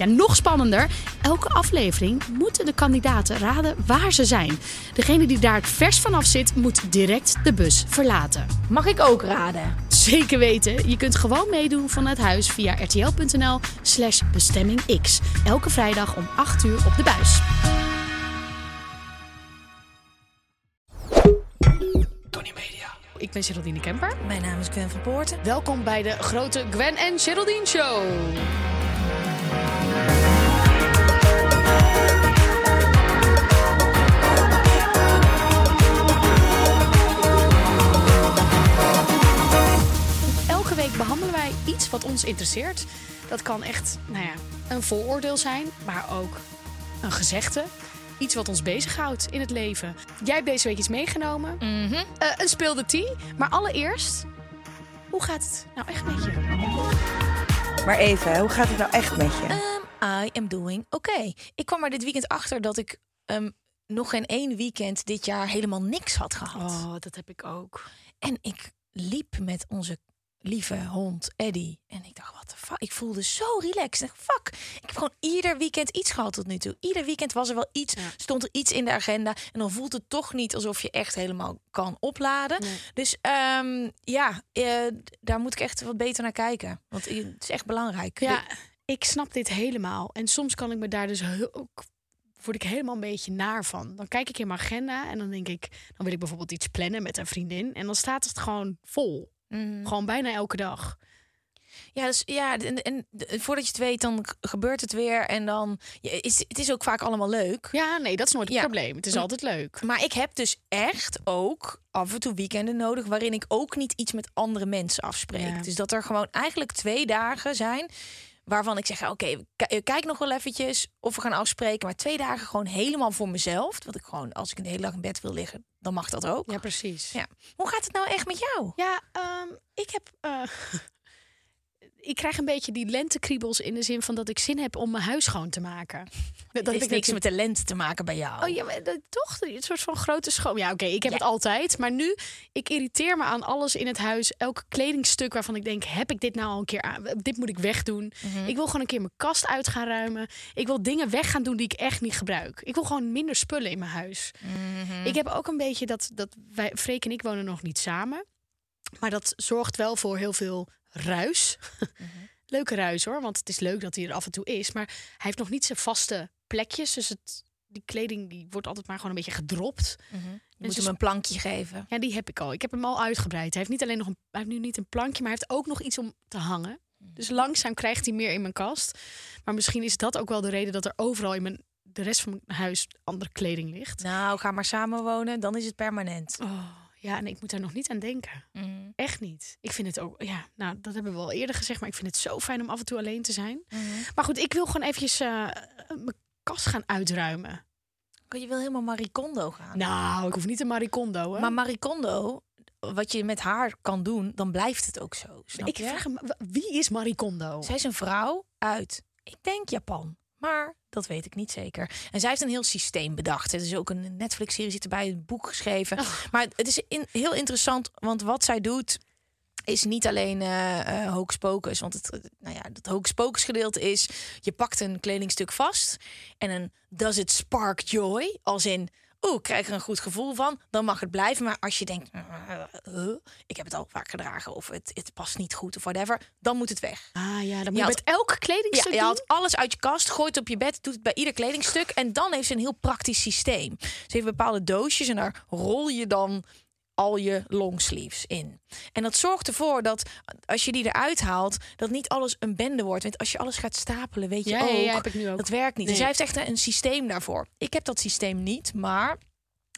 Ja, nog spannender. Elke aflevering moeten de kandidaten raden waar ze zijn. Degene die daar het vers vanaf zit, moet direct de bus verlaten. Mag ik ook raden? Zeker weten. Je kunt gewoon meedoen vanuit huis via rtl.nl slash bestemmingx. Elke vrijdag om 8 uur op de buis. Tony Media. Ik ben Geraldine Kemper. Mijn naam is Gwen van Poorten. Welkom bij de grote Gwen en Geraldine Show. Elke week behandelen wij iets wat ons interesseert. Dat kan echt nou ja, een vooroordeel zijn, maar ook een gezegde. Iets wat ons bezighoudt in het leven. Jij hebt deze week iets meegenomen. Mhm. Eh, een speelde tea. Maar allereerst, hoe gaat het nou echt met je? Maar even, hoe gaat het nou echt met je? Um, I am doing oké. Ik kwam er dit weekend achter dat ik ehm, nog geen één weekend dit jaar helemaal niks had gehad. Oh, dat heb ik ook. En ik liep met onze lieve hond Eddie. En ik dacht, wat de fuck? Ik voelde zo relaxed. Ik dacht, fuck. Ik heb gewoon ieder weekend iets gehad tot nu toe. Ieder weekend was er wel iets, Ja. stond er iets in de agenda. En dan voelt het toch niet alsof je echt helemaal kan opladen. Nee. Dus ehm, ja, eh, daar moet ik echt wat beter naar kijken. Want het is echt belangrijk. Ja, ik snap dit helemaal. En soms kan ik me daar dus ook word ik helemaal een beetje naar van. Dan kijk ik in mijn agenda en dan denk ik, dan wil ik bijvoorbeeld iets plannen met een vriendin en dan staat het gewoon vol. Mhm. Gewoon bijna elke dag. Ja, dus ja, en, en voordat je het weet, dan gebeurt het weer. En dan ja, is het is ook vaak allemaal leuk. Ja, nee, dat is nooit het Ja. probleem. Het is altijd leuk. Maar ik heb dus echt ook af en toe weekenden nodig waarin ik ook niet iets met andere mensen afspreek. Ja. Dus dat er gewoon eigenlijk twee dagen zijn waarvan ik zeg: oké, eh, kijk nog wel eventjes of we gaan afspreken. Maar twee dagen gewoon helemaal voor mezelf. Want ik gewoon, als ik een hele dag in bed wil liggen, dan mag dat ook. Ja, precies. Ja. Hoe gaat het nou echt met jou? Ja, ehm, ik heb. eh, ik krijg een beetje die lentekriebels in de zin van dat ik zin heb om mijn huis schoon te maken. Dat ik niks met de lente te maken bij jou. Oh ja, maar dat- toch? Een soort van grote schoon. Ja, oké, ik heb Ja. het altijd. Maar nu, ik irriteer me aan alles in het huis. Elk kledingstuk waarvan ik denk, heb ik dit nou al een keer aan? Dit moet ik wegdoen. Mhm. Ik wil gewoon een keer mijn kast uit gaan ruimen. Ik wil dingen weg gaan doen die ik echt niet gebruik. Ik wil gewoon minder spullen in mijn huis. Mhm. Ik heb ook een beetje dat, dat wij, Freek en ik wonen nog niet samen. Maar dat zorgt wel voor heel veel ruis. Mhm. Leuke ruis hoor, want het is leuk dat hij er af en toe is. Maar hij heeft nog niet zijn vaste plekjes. Dus het, die kleding die wordt altijd maar gewoon een beetje gedropt. Je moet dus- hem een plankje geven. Ja, die heb ik al. Ik heb hem al uitgebreid. Hij heeft niet alleen nog een, hij heeft nu niet een plankje, maar hij heeft ook nog iets om te hangen. Dus langzaam krijgt hij meer in mijn kast. Maar misschien is dat ook wel de reden dat er overal in mijn, de rest van mijn huis andere kleding ligt. Nou, ga maar samenwonen, dan is het permanent. Oh, ja, en ik moet daar nog niet aan denken. Mhm. Echt niet. Ik vind het ook, ja, nou, dat hebben we al eerder gezegd, maar ik vind het zo fijn om af en toe alleen te zijn. Mhm. Maar goed, ik wil gewoon eventjes eh, mijn kast gaan uitruimen. Je wil helemaal Marie Kondo gaan. Nou, ik hoef niet een maricondo, hè? Maar Marie Kondo, wat je met haar kan doen, dan blijft het ook zo. Snap ik je? vraag hem, wie is maricondo? Zij is een vrouw uit, ik denk Japan. Maar dat weet ik niet zeker. En zij heeft een heel systeem bedacht. Het is ook een Netflix-serie zit erbij, een boek geschreven. Maar het is in, heel interessant, want wat zij doet is niet alleen eh eh hocus pocus. Want het, eh, nou ja, dat hocus pocus gedeelte is... je pakt een kledingstuk vast en een does it spark joy? Als in, oeh, ik krijg er een goed gevoel van. Dan mag het blijven. Maar als je denkt, eh, ik heb het al vaak gedragen... of het, het past niet goed of whatever, dan moet het weg. Ah ja, dan moet Je je met elk Ja, kledingstuk je doen? haalt alles uit je kast, gooit het op je bed, doet het bij ieder kledingstuk. En dan heeft ze een heel praktisch systeem. Ze heeft bepaalde doosjes en daar rol je dan al je longsleeves in. En dat zorgt ervoor dat als je die eruit haalt, dat niet alles een bende wordt. Want als je alles gaat stapelen, weet je Ja, ook, ja, ja, heb ik nu ook. dat werkt niet. Nee. Dus zij heeft echt een systeem daarvoor. Ik heb dat systeem niet, maar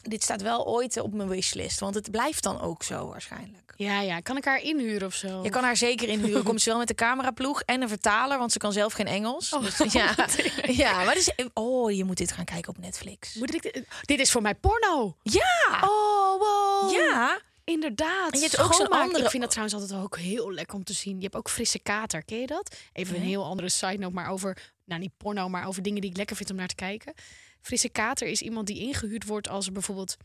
dit staat wel ooit op mijn wishlist. Want het blijft dan ook zo waarschijnlijk. Ja, ja. Kan ik haar inhuren of zo? Je kan haar zeker inhuren. Komt ze wel met de cameraploeg en een vertaler, want ze kan zelf geen Engels. Oh, Dus, ja, ja, maar dus, oh, je moet dit gaan kijken op Netflix. Moet ik dit... dit is voor mij porno. Ja, Oh, wow. ja. Inderdaad. En je hebt ook zo'n andere- Ik vind dat trouwens altijd ook heel lekker om te zien. Je hebt ook frisse kater. Ken je dat? Even een heel andere side note, maar over, nou niet porno, maar over dingen die ik lekker vind om naar te kijken. Frisse kater is iemand die ingehuurd wordt als er bijvoorbeeld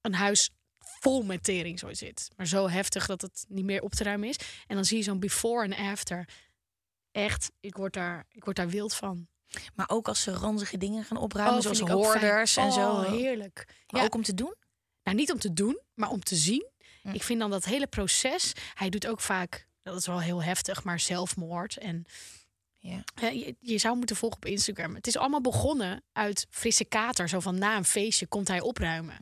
een huis vol met tering zo zit. Maar zo heftig dat het niet meer op te ruimen is. En dan zie je zo'n before en after. Echt, ik word daar, ik word daar wild van. Maar ook als ze ranzige dingen gaan opruimen, Oh, zoals hoorders en zo. Oh, heerlijk. Maar Ja. ook om te doen. Nou, niet om te doen, maar om te zien. Hm. Ik vind dan dat hele proces. Hij doet ook vaak, dat is wel heel heftig, maar zelfmoord. En Ja. je, je zou moeten volgen op Instagram. Het is allemaal begonnen uit frisse kater. Zo van na een feestje komt hij opruimen.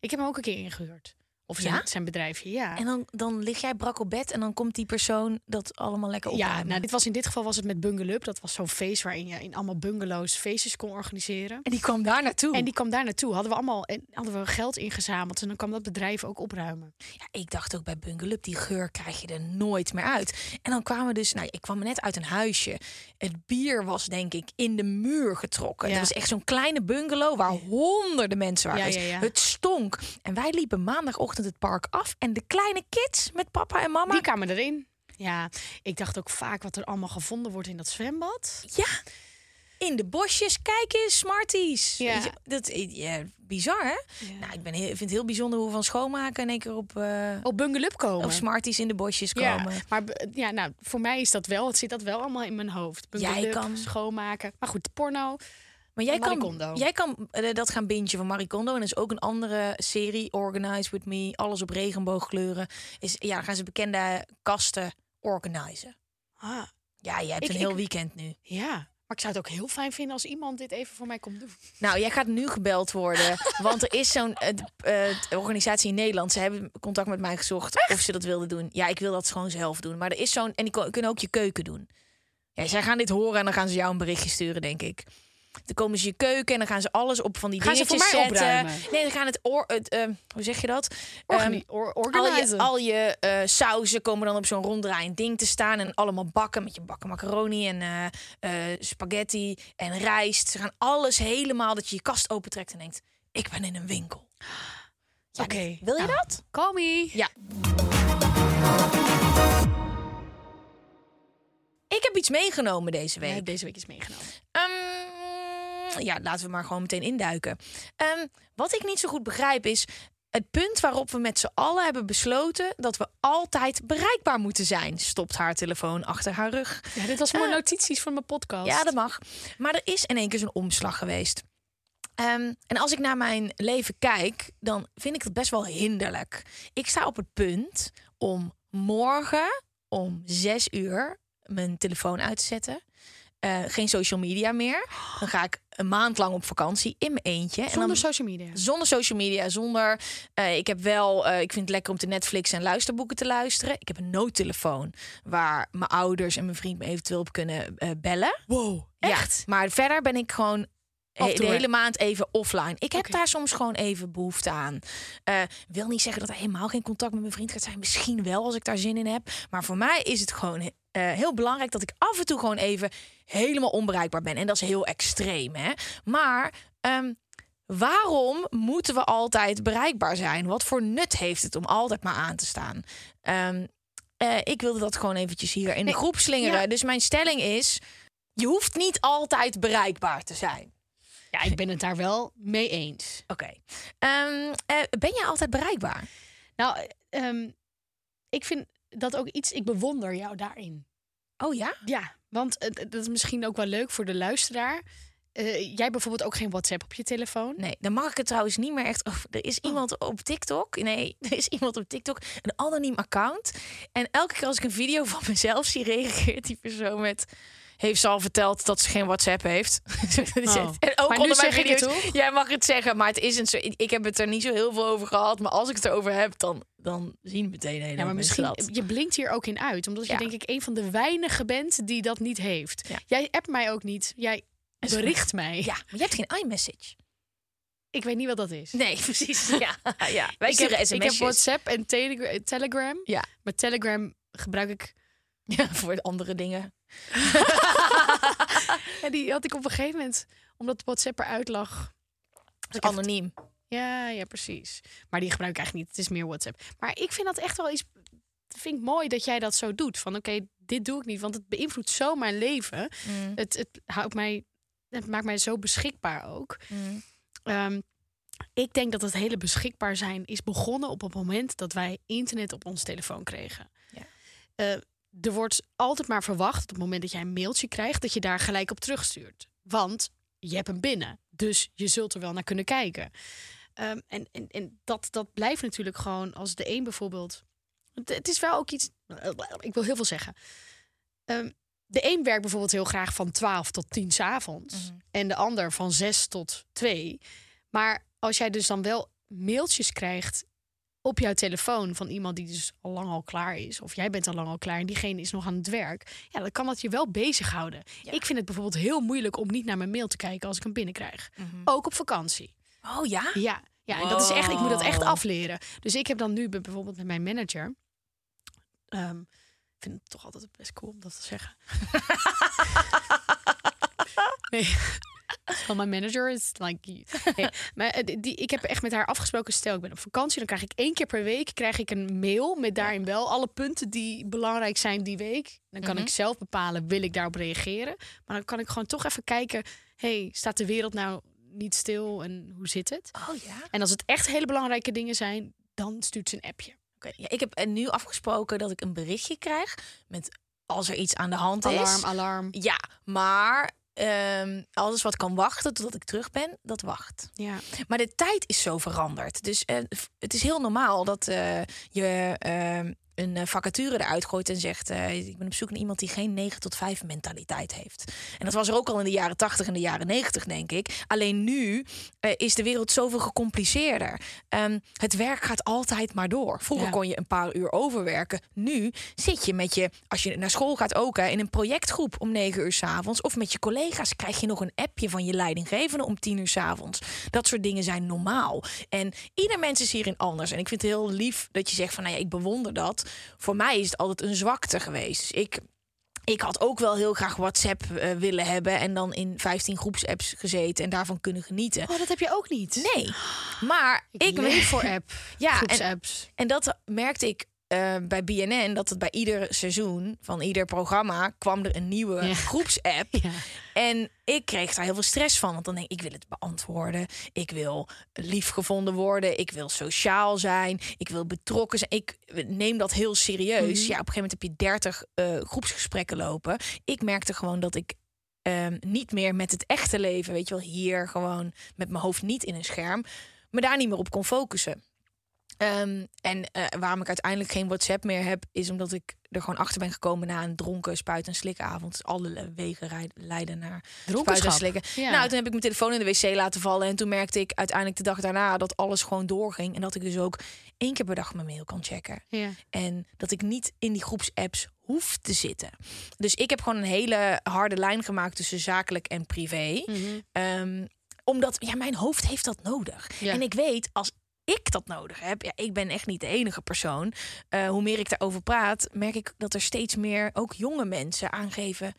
Ik heb hem ook een keer ingehuurd. Of zijn, Ja? zijn bedrijfje, ja. En dan, dan lig jij brak op bed en dan komt die persoon dat allemaal lekker opruimen. ja, nou, dit was in dit geval was het met Bungaloo. Dat was zo'n feest waarin je in allemaal bungalows feestjes kon organiseren. En die kwam daar naartoe. En die kwam daar naartoe. Hadden we allemaal en hadden we geld ingezameld. En dan kwam dat bedrijf ook opruimen. Ja, ik dacht ook bij Bungaloo, die geur krijg je er nooit meer uit. En dan kwamen we dus, nou, ik kwam net uit een huisje. Het bier was denk ik in de muur getrokken. Ja. Het was echt zo'n kleine bungalow waar honderden mensen waren. Ja, ja. Het stonk. En wij liepen maandagochtend het park af en de kleine kids met papa en mama. Die kwamen erin. Ja, ik dacht ook vaak wat er allemaal gevonden wordt in dat zwembad. Ja. In de bosjes, kijk eens, Smarties. Ja. Je, Dat, ja, bizar, hè? Nou, ik ben heel, vind het heel bijzonder hoe we van schoonmaken in één keer op, eh Op Bungaloo komen. op Smarties in de bosjes ja, komen. maar b- ja, nou, voor mij is dat wel, het zit dat wel allemaal in mijn hoofd. Bungaloo, Jij kan- schoonmaken. Maar goed, porno. Maar jij kan, jij kan eh, dat gaan bingen van Marie Kondo. En er is ook een andere serie, Organize With Me. Alles op regenboogkleuren. Is, ja, dan gaan ze bekende kasten organiseren. Ah, Ja, jij hebt Ik- een heel ik- weekend nu. ja, maar ik zou het ook heel fijn vinden als iemand dit even voor mij komt doen. Nou, jij gaat nu gebeld worden. want er is zo'n eh, organisatie in Nederland. Ze hebben contact met mij gezocht of ze dat wilden doen. Ja, ik wil dat gewoon zelf doen. Maar er is zo'n... En die kunnen ook je keuken doen. Ja, zij gaan dit horen en dan gaan ze jou een berichtje sturen, denk ik. Dan komen ze je keuken en dan gaan ze alles op van die Gaan ze dingetjes voor mij zetten. opruimen? Nee, dan gaan het... Or, het eh, hoe zeg je dat? Ehm, or- al je, al je eh, sauzen komen dan op zo'n ronddraaiend ding te staan. En allemaal bakken met je bakken macaroni en eh, eh, spaghetti en rijst. Ze gaan alles helemaal dat je je kast opentrekt en denkt... Ik ben in een winkel. Ja, Oké, Wil je nou. dat? Call me. Ja. Ik heb iets meegenomen deze week. hebt deze week iets meegenomen. Ehm, ja, laten we maar gewoon meteen induiken. Ehm, wat ik niet zo goed begrijp is het punt waarop we met z'n allen hebben besloten dat we altijd bereikbaar moeten zijn. Stopt haar telefoon achter haar rug. Ja, dit was voor notities van mijn podcast. Ja, dat mag. Maar er is in één keer zo'n omslag geweest. Ehm, en als ik naar mijn leven kijk, dan vind ik het best wel hinderlijk. Ik sta op het punt om morgen om zes uur mijn telefoon uit te zetten. Eh, geen social media meer. Dan ga ik een maand lang op vakantie in mijn eentje. en Zonder dan, social media. zonder social media, zonder. eh, ik heb wel. eh, ik vind het lekker om te Netflix en luisterboeken te luisteren. Ik heb een noodtelefoon waar mijn ouders en mijn vriend me eventueel op kunnen bellen. Wow, echt? Ja, maar verder ben ik gewoon de hele maand even offline. Ik heb daar soms gewoon even behoefte aan. Wil niet zeggen dat er helemaal geen contact met mijn vriend gaat zijn. Misschien wel als ik daar zin in heb. Maar voor mij is het gewoon eh, heel belangrijk dat ik af en toe gewoon even helemaal onbereikbaar ben. En dat is heel extreem, hè? Maar ehm, waarom moeten we altijd bereikbaar zijn? Wat voor nut heeft het om altijd maar aan te staan? Ehm, eh, ik wilde dat gewoon eventjes hier in de groep slingeren. ja. Dus mijn stelling is: je hoeft niet altijd bereikbaar te zijn. Ja, ik ben het daar wel mee eens. Oké. Ehm, eh, ben jij altijd bereikbaar? Nou, ik vind dat ook iets, ik bewonder jou daarin. Oh ja? Ja, want eh, dat is misschien ook wel leuk voor de luisteraar. Eh, jij bijvoorbeeld ook geen WhatsApp op je telefoon. Nee, dan mag ik het trouwens niet meer echt. over. er is iemand op TikTok. Nee, er is iemand op TikTok. Een anoniem account. En elke keer als ik een video van mezelf zie, reageert die persoon met. Heeft ze al verteld dat ze geen WhatsApp heeft. Oh. en ook Maar onder mijn video's. Jij mag het zeggen, maar het is een zo. Ik heb het er niet zo heel veel over gehad. Maar als ik het erover heb, dan, dan zien meteen hele Ja, maar misschien, dat. je blinkt hier ook in uit. Omdat je denk ik een van de weinigen bent die dat niet heeft. Ja. Jij appt mij ook niet. Jij bericht mij. Ja, maar je hebt geen iMessage. Ik weet niet wat dat is. Nee, precies. Ja, ja. wij ik, heb, ik heb. WhatsApp en Telegra- Telegram. Ja. Maar Telegram gebruik ik... Ja, voor de andere dingen. Ja, die had ik op een gegeven moment... Omdat WhatsApp eruit lag. Dus anoniem. Ja, ja, precies. Maar die gebruik ik eigenlijk niet. Het is meer WhatsApp. Maar ik vind dat echt wel iets... vind ik mooi dat jij dat zo doet. Van oké, dit doe ik niet. Want het beïnvloedt zo mijn leven. Mm, Het, het, houdt mij, het maakt mij zo beschikbaar ook. mm. Ehm, ik denk dat het hele beschikbaar zijn is begonnen op het moment dat wij internet op ons telefoon kregen. Ja. Eh, er wordt altijd maar verwacht op het moment dat jij een mailtje krijgt, dat je daar gelijk op terugstuurt. Want je hebt hem binnen, dus je zult er wel naar kunnen kijken. Ehm, en en, en dat, dat blijft natuurlijk gewoon als de een bijvoorbeeld. Het, het is wel ook iets. Ik wil heel veel zeggen. Ehm, de een werkt bijvoorbeeld heel graag van 12 tot 10 s avonds. Mhm. En de ander van 6 tot 2. Maar als jij dus dan wel mailtjes krijgt op jouw telefoon van iemand die dus al lang al klaar is, of jij bent al lang al klaar en diegene is nog aan het werk, ja, dan kan dat je wel bezighouden. Ja. Ik vind het bijvoorbeeld heel moeilijk om niet naar mijn mail te kijken als ik hem binnenkrijg. Ook op vakantie. Oh ja? Ja, ja en dat is echt, ik moet dat echt afleren. Dus ik heb dan nu bij- bijvoorbeeld met mijn manager. ehm, ik vind het toch altijd best cool om dat te zeggen. nee. Van mijn manager is like. Maar eh, die, ik heb echt met haar afgesproken. Stel, ik ben op vakantie, dan krijg ik één keer per week krijg ik een mail met daarin wel alle punten die belangrijk zijn die week. Dan kan Mhm. ik zelf bepalen, wil ik daarop reageren? Maar dan kan ik gewoon toch even kijken. hey, staat de wereld nou niet stil en hoe zit het? Oh ja? En als het echt hele belangrijke dingen zijn, dan stuurt ze een appje. Oké, ja, ik heb nu afgesproken dat ik een berichtje krijg met als er iets aan de hand is. Alarm, alarm. Ja, maar ehm, alles wat kan wachten totdat ik terug ben, dat wacht. Ja. Maar de tijd is zo veranderd. Dus eh, het is heel normaal dat eh, je ehm, een eh, vacature eruit gooit en zegt: eh, Ik ben op zoek naar iemand die geen 9 tot 5 mentaliteit heeft. En dat was er ook al in de jaren 80 en de jaren 90, denk ik. Alleen nu eh, is de wereld zoveel gecompliceerder. Ehm, het werk gaat altijd maar door. Vroeger Ja. kon je een paar uur overwerken. Nu zit je met je, als je naar school gaat ook, hè, in een projectgroep om 9 uur 's avonds. Of met je collega's krijg je nog een appje van je leidinggevende om 10 uur 's avonds. Dat soort dingen zijn normaal. En ieder mens is hierin anders. En ik vind het heel lief dat je zegt van, nou ja, ik bewonder dat. Voor mij is het altijd een zwakte geweest. Dus ik ik had ook wel heel graag WhatsApp eh, willen hebben en dan in 15 groepsapps gezeten en daarvan kunnen genieten. Oh, dat heb je ook niet. Nee, maar Ik, ik, leef voor app. Ja, en dat merkte ik eh, bij BNN, dat het bij ieder seizoen van ieder programma kwam er een nieuwe Ja. groepsapp. Ja. En ik kreeg daar heel veel stress van. Want dan denk ik, ik wil het beantwoorden. Ik wil lief gevonden worden. Ik wil sociaal zijn. Ik wil betrokken zijn. Ik neem dat heel serieus. Mhm. Ja, op een gegeven moment heb je 30 eh, groepsgesprekken lopen. Ik merkte gewoon dat ik ehm, niet meer met het echte leven, weet je wel, hier gewoon met mijn hoofd niet in een scherm, me daar niet meer op kon focussen. Ehm, en eh, waarom ik uiteindelijk geen WhatsApp meer heb, is omdat ik er gewoon achter ben gekomen na een dronken spuit- en slikavond. Dus alle wegen leiden naar spuiten en slikken. Ja. Nou, toen heb ik mijn telefoon in de wc laten vallen. En toen merkte ik uiteindelijk de dag daarna dat alles gewoon doorging. En dat ik dus ook één keer per dag mijn mail kan checken. Ja. En dat ik niet in die groepsapps hoef te zitten. Dus ik heb gewoon een hele harde lijn gemaakt tussen zakelijk en privé. Mhm. Ehm, omdat ja, mijn hoofd heeft dat nodig. Ja. En ik weet als ik dat nodig heb, ja, ik ben echt niet de enige persoon. Eh, hoe meer ik daarover praat, merk ik dat er steeds meer ook jonge mensen aangeven.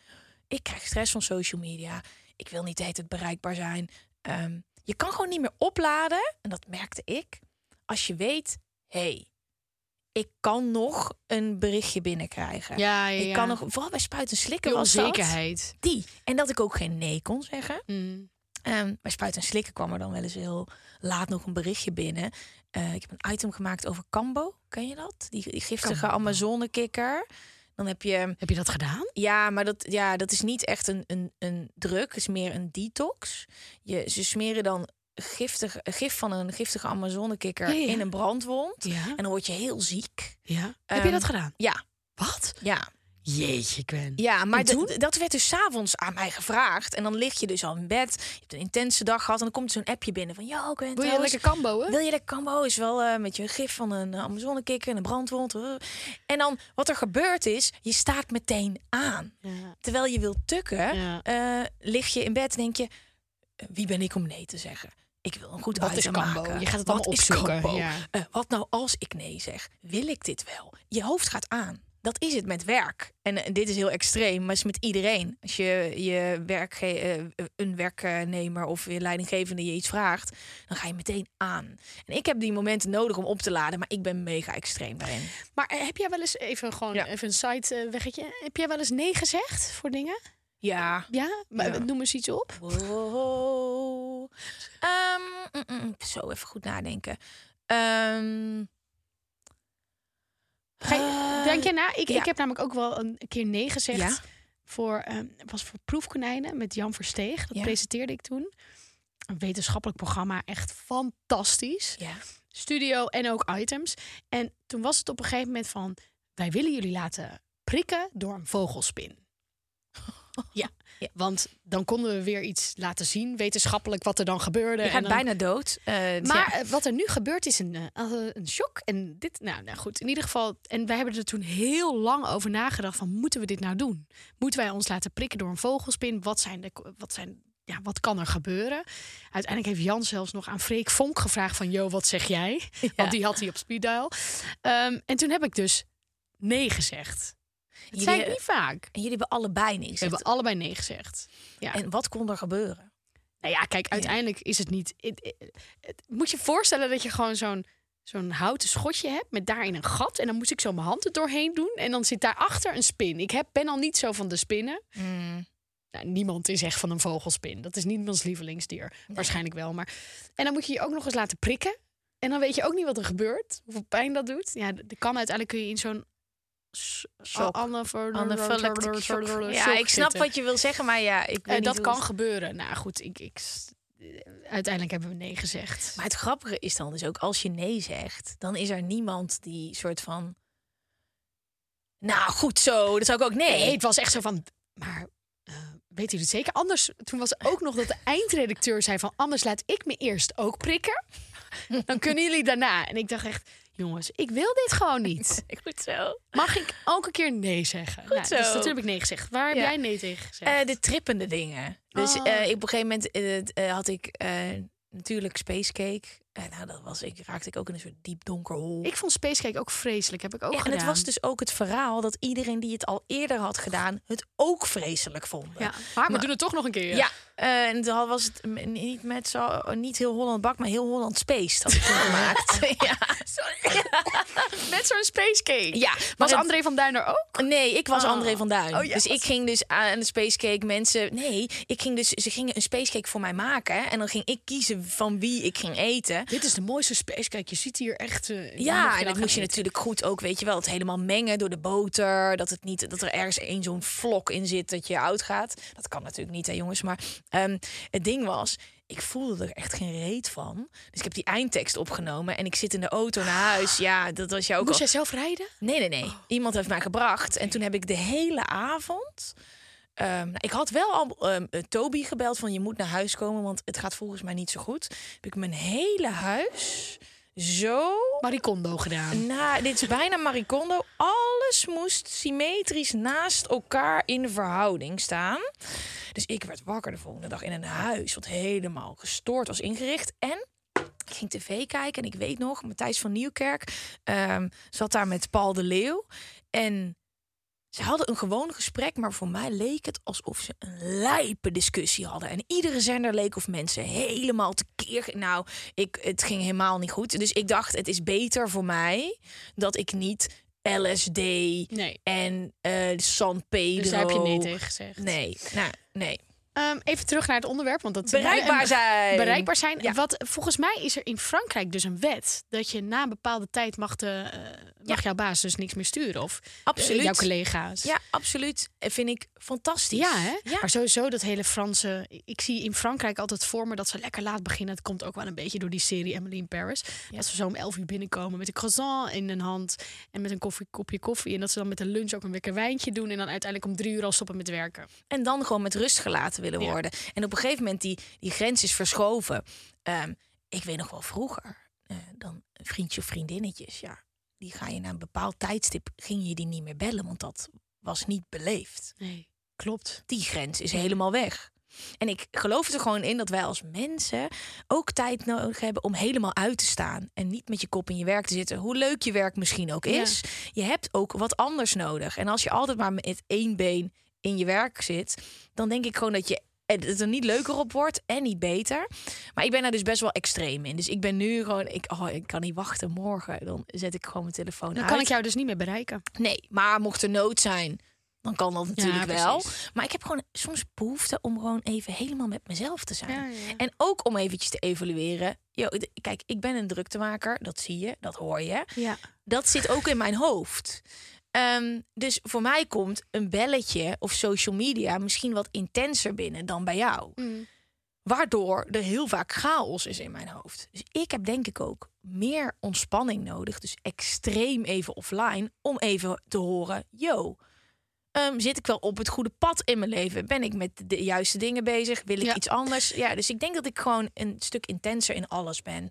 Ik krijg stress van social media. Ik wil niet de hele tijd bereikbaar zijn. Ehm, je kan gewoon niet meer opladen. En dat merkte ik. Als je weet, hey, ik kan nog een berichtje binnenkrijgen. Ja, ja, Ik kan nog, vooral bij spuiten en slikken Die was dat. Die. En dat ik ook geen nee kon zeggen. Mm. Ehm, bij Spuiten en Slikken kwam er dan wel eens heel laat nog een berichtje binnen. Eh, ik heb een item gemaakt over Cambo. Ken je dat? Die, die giftige. Amazonekikker. Dan heb je... Heb je dat gedaan? Ja, maar dat, ja, dat is niet echt een, een, een druk. Het is meer een detox. Je, ze smeren dan giftig, gif van een giftige Amazonekikker Ja, ja. in een brandwond. Ja. En dan word je heel ziek. ja. heb Ehm, je dat gedaan? Ja, Wat? ja. Jeetje, Gwen. Ja, maar dat werd dus s'avonds aan mij gevraagd. En dan lig je dus al in bed. Je hebt een intense dag gehad. En dan komt zo'n appje binnen van... Ja, oké. Wil je lekker kamboen? Wil je lekker kambo? Is wel eh, met je gif van een uh, Amazonekikker en een brandwond. eh. En dan, wat er gebeurt is, je staat meteen aan. Ja. Terwijl je wilt tukken, Ja. eh, lig je in bed en denk je... eh, Wie ben ik om nee te zeggen? Ik wil een goed Wat is kambo? maken. Je gaat het Wat allemaal is opzoeken, kambo? ja. Eh, wat nou als ik nee zeg? Wil ik dit wel? Je hoofd gaat aan. Dat is het met werk. En, eh, dit is heel extreem, maar het is met iedereen. Als je, je werkge eh, een werknemer of je leidinggevende je iets vraagt, dan ga je meteen aan. En ik heb die momenten nodig om op te laden, maar ik ben mega extreem daarin. Maar eh, heb jij wel eens even gewoon Ja. even een site weggetje? Heb jij wel eens nee gezegd voor dingen? Ja. Ja? Maar Ja. noem eens iets op. Wow. Ehm, mm, mm, mm, zo even goed nadenken. Ehm, Ga je- eh, denk jij na? Ik, ja. ik heb namelijk ook wel een keer nee gezegd. Ja? Voor, ehm, was voor Proefkonijnen met Jan Versteeg. Dat Ja. presenteerde ik toen. Een wetenschappelijk programma. Echt fantastisch. Ja. Studio en ook items. En toen was het op een gegeven moment van... Wij willen jullie laten prikken door een vogelspin. Ja, Ja. want dan konden we weer iets laten zien, wetenschappelijk, wat er dan gebeurde. Je En gaat dan- bijna dood. Eh, maar ja. eh, wat er nu gebeurt is een, eh, een shock. En dit, nou, nou goed, in ieder geval. En wij hebben er toen heel lang over nagedacht: van moeten we dit nou doen? Moeten wij ons laten prikken door een vogelspin? Wat zijn de, wat zijn, ja, wat kan er gebeuren? Uiteindelijk heeft Jan zelfs nog aan Freek Vonk gevraagd: van, joh, wat zeg jij? Want die had hij op speed dial. Ehm, en toen heb ik dus nee gezegd. Zei ik niet vaak. En jullie hebben allebei niks. We hebben allebei nee gezegd. Ja. En wat kon er gebeuren? Nou ja, kijk, uiteindelijk is het niet. Het, het- het- moet je voorstellen dat je gewoon zo'n zo'n houten schotje hebt met daarin een gat. En dan moest ik zo mijn hand er doorheen doen. En dan zit daarachter een spin. Ik heb, ben al niet zo van de spinnen. Nou, niemand is echt van een vogelspin. Dat is niemands lievelingsdier. Waarschijnlijk wel. Maar... En dan moet je je ook nog eens laten prikken. En dan weet je ook niet wat er gebeurt. Hoeveel pijn dat doet. Ja, dat kan uiteindelijk kun je in zo'n... s- Shock. anaphylactic Anaphylactic shock. shock Ja, ik snap wat je wil zeggen, maar ja, ik weet Eh, dat kan gebeuren. Nou goed, ik, ik, uiteindelijk hebben we nee gezegd. Maar het grappige is dan dus ook, als je nee zegt, dan is er niemand die soort van... Nou, goed zo, dat zou ik ook nee. Nee, het was echt zo van. Maar eh weet u het zeker? Anders, toen was ook nog dat de eindredacteur zei van... anders laat ik me eerst ook prikken. Dan kunnen jullie daarna. En ik dacht echt, jongens, ik wil dit gewoon niet. Goed zo. Mag ik ook een keer nee zeggen? nou, zo. Dus dat heb ik nee gezegd. Waar heb Ja. jij nee tegen gezegd? Eh, de trippende dingen. Dus Oh. eh, ik, op een gegeven moment eh, had ik natuurlijk Space Cake. En nou, dat was ik, raakte ik ook in een soort diep donker hol. ik vond Spacecake ook vreselijk. Heb ik ook Ja, en gedaan. het was dus ook het verhaal dat iedereen die het al eerder had gedaan, het ook vreselijk vonden. Ja, maar we doen het toch nog een keer. Ja, eh, en toen was het niet met zo, niet heel Holland bak, maar heel Holland Space had ik gemaakt. ja. Met zo'n Spacecake. ja, Was het- André van Duin er ook? Nee, ik was Oh. André van Duin. Oh, ja, dus ik ging dus aan de spacecake mensen. Nee, ik ging dus. Ze gingen een spacecake voor mij maken. En dan ging ik kiezen van wie ik ging eten. Dit is de mooiste Spacecake. Je ziet hier echt... eh, Ja, en dat moest je natuurlijk goed ook, weet je wel, het helemaal mengen door de boter. Dat, het niet, dat er ergens één zo'n vlok in zit dat je oud gaat. Dat kan natuurlijk niet, hè jongens. Maar ehm, het ding was, ik voelde er echt geen reet van. Dus ik heb die eindtekst opgenomen en ik zit in de auto naar huis. Ja, dat was jou ook Moest al... jij zelf rijden? Nee, nee, nee. Iemand heeft mij gebracht. En toen heb ik de hele avond. Ehm, nou, ik had wel al ehm, eh, Toby gebeld van je moet naar huis komen, want het gaat volgens mij niet zo goed. Heb ik mijn hele huis zo. Maricondo gedaan. Nou, dit is bijna Maricondo. Alles moest symmetrisch naast elkaar in verhouding staan. Dus ik werd wakker de volgende dag in een huis wat helemaal gestoord was ingericht. En ik ging tv kijken en ik weet nog, Matthijs van Nieuwkerk ehm, zat daar met Paul de Leeuw. En ze hadden een gewoon gesprek, maar voor mij leek het alsof ze een lijpe discussie hadden. En iedere zender leek of mensen helemaal tekeer. g- Nou, ik, het ging helemaal niet goed. Dus ik dacht, het is beter voor mij dat ik niet LSD Nee. en eh San Pedro. Dus daar heb je nee tegen gezegd. Nee, nou, nee. Ehm, even terug naar het onderwerp. Want dat Bereikbaar zijn. Bereikbaar zijn. Ja. Wat, volgens mij is er in Frankrijk dus een wet dat je na een bepaalde tijd mag, de, eh, mag Ja. jouw baas dus niks meer sturen. Of eh, Absoluut. jouw collega's. Ja, absoluut. En Vind ik fantastisch. Ja, hè? Ja. Maar sowieso dat hele Franse... Ik zie in Frankrijk altijd voor me dat ze lekker laat beginnen. Het komt ook wel een beetje door die serie Emily in Paris. Dat ze zo om 11 uur binnenkomen met een croissant in hun hand... en met een koffie, kopje koffie. En dat ze dan met de lunch ook een lekker wijntje doen... en dan uiteindelijk om drie uur al stoppen met werken. En dan gewoon met rust gelaten willen Ja. worden. En op een gegeven moment die, die grens is verschoven. Ehm, ik weet nog wel vroeger, eh, dan vriendje of vriendinnetjes, ja, die ga je na een bepaald tijdstip, ging je die niet meer bellen, want dat was niet beleefd. Nee, klopt. Die grens is helemaal weg. En ik geloof er gewoon in dat wij als mensen ook tijd nodig hebben om helemaal uit te staan. En niet met je kop in je werk te zitten. Hoe leuk je werk misschien ook Ja. is. Je hebt ook wat anders nodig. En als je altijd maar met één been in je werk zit, dan denk ik gewoon dat je het er niet leuker op wordt en niet beter. Maar ik ben daar dus best wel extreem in. Dus ik ben nu gewoon, ik, oh, ik kan niet wachten morgen. Dan zet ik gewoon mijn telefoon Dan uit. kan ik jou dus niet meer bereiken. Nee, maar mocht er nood zijn, dan kan dat natuurlijk wel. precies. Maar ik heb gewoon soms behoefte om gewoon even helemaal met mezelf te zijn. Ja, ja. En ook om eventjes te evalueren. Yo, kijk, ik ben een druktemaker, dat zie je, dat hoor je. Ja. Dat zit ook in mijn hoofd. Ehm, dus voor mij komt een belletje of social media misschien wat intenser binnen dan bij jou. Mm. Waardoor er heel vaak chaos is in mijn hoofd. Dus ik heb denk ik ook meer ontspanning nodig. Dus extreem even offline. Om even te horen, yo, ehm, zit ik wel op het goede pad in mijn leven? Ben ik met de juiste dingen bezig? Wil ik Ja. iets anders? Ja, dus ik denk dat ik gewoon een stuk intenser in alles ben.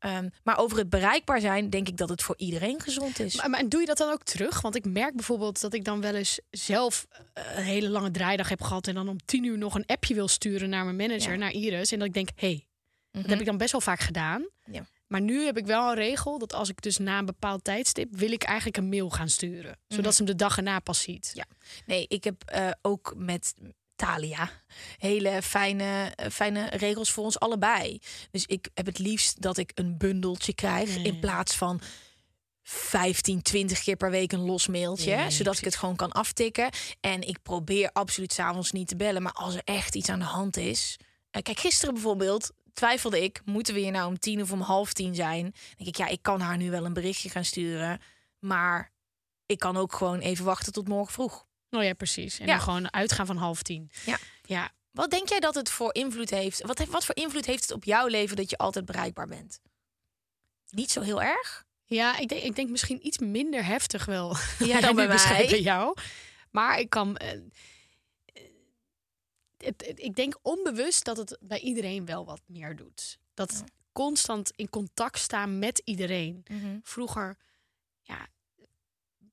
Ehm, maar over het bereikbaar zijn, denk ik dat het voor iedereen gezond is. Maar, maar en doe je dat dan ook terug? Want ik merk bijvoorbeeld dat ik dan wel eens zelf eh, een hele lange draaidag heb gehad... en dan om tien uur nog een appje wil sturen naar mijn manager, Ja. naar Iris. En dat ik denk, hé, hey, dat Mhm. heb ik dan best wel vaak gedaan. Ja. Maar nu heb ik wel een regel dat als ik dus na een bepaald tijdstip... wil ik eigenlijk een mail gaan sturen. Zodat ze hem de dag erna pas ziet. Ja. Nee, ik heb eh, ook met Thalia hele fijne, eh, fijne regels voor ons allebei. Dus ik heb het liefst dat ik een bundeltje krijg in ja. plaats van 15, 20 keer per week een los mailtje. Ja, zodat ik het gewoon kan aftikken. En ik probeer absoluut s'avonds niet te bellen. Maar als er echt iets aan de hand is. eh, kijk, gisteren bijvoorbeeld twijfelde ik, moeten we hier nou om tien of om half tien zijn? Dan denk ik, ja, ik kan haar nu wel een berichtje gaan sturen. Maar ik kan ook gewoon even wachten tot morgen vroeg. Oh ja, precies. En Ja. dan gewoon uitgaan van half tien. Ja. Ja, Wat denk jij dat het voor invloed heeft? Wat, heeft, wat voor invloed heeft het op jouw leven dat je altijd bereikbaar bent? Niet zo heel erg? Ja, ik denk, ik denk misschien iets minder heftig wel. Ja, dan bij mij. bij jou. Maar ik kan. eh, eh, het, het- ik denk onbewust dat het bij iedereen wel wat meer doet. Dat constant in contact staan met iedereen. Vroeger, ja,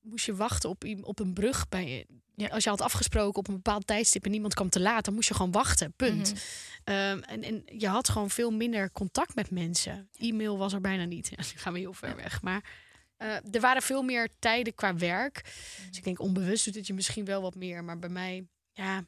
moest je wachten op, op een brug bij Ja. Als je had afgesproken op een bepaald tijdstip en niemand kwam te laat, dan moest je gewoon wachten. Punt. Mhm. Ehm, en, en je had gewoon veel minder contact met mensen. E-mail was er bijna niet. nu gaan we heel ver weg. Maar eh, er waren veel meer tijden qua werk. Dus ik denk onbewust doet het je misschien wel wat meer. Maar bij mij, ja,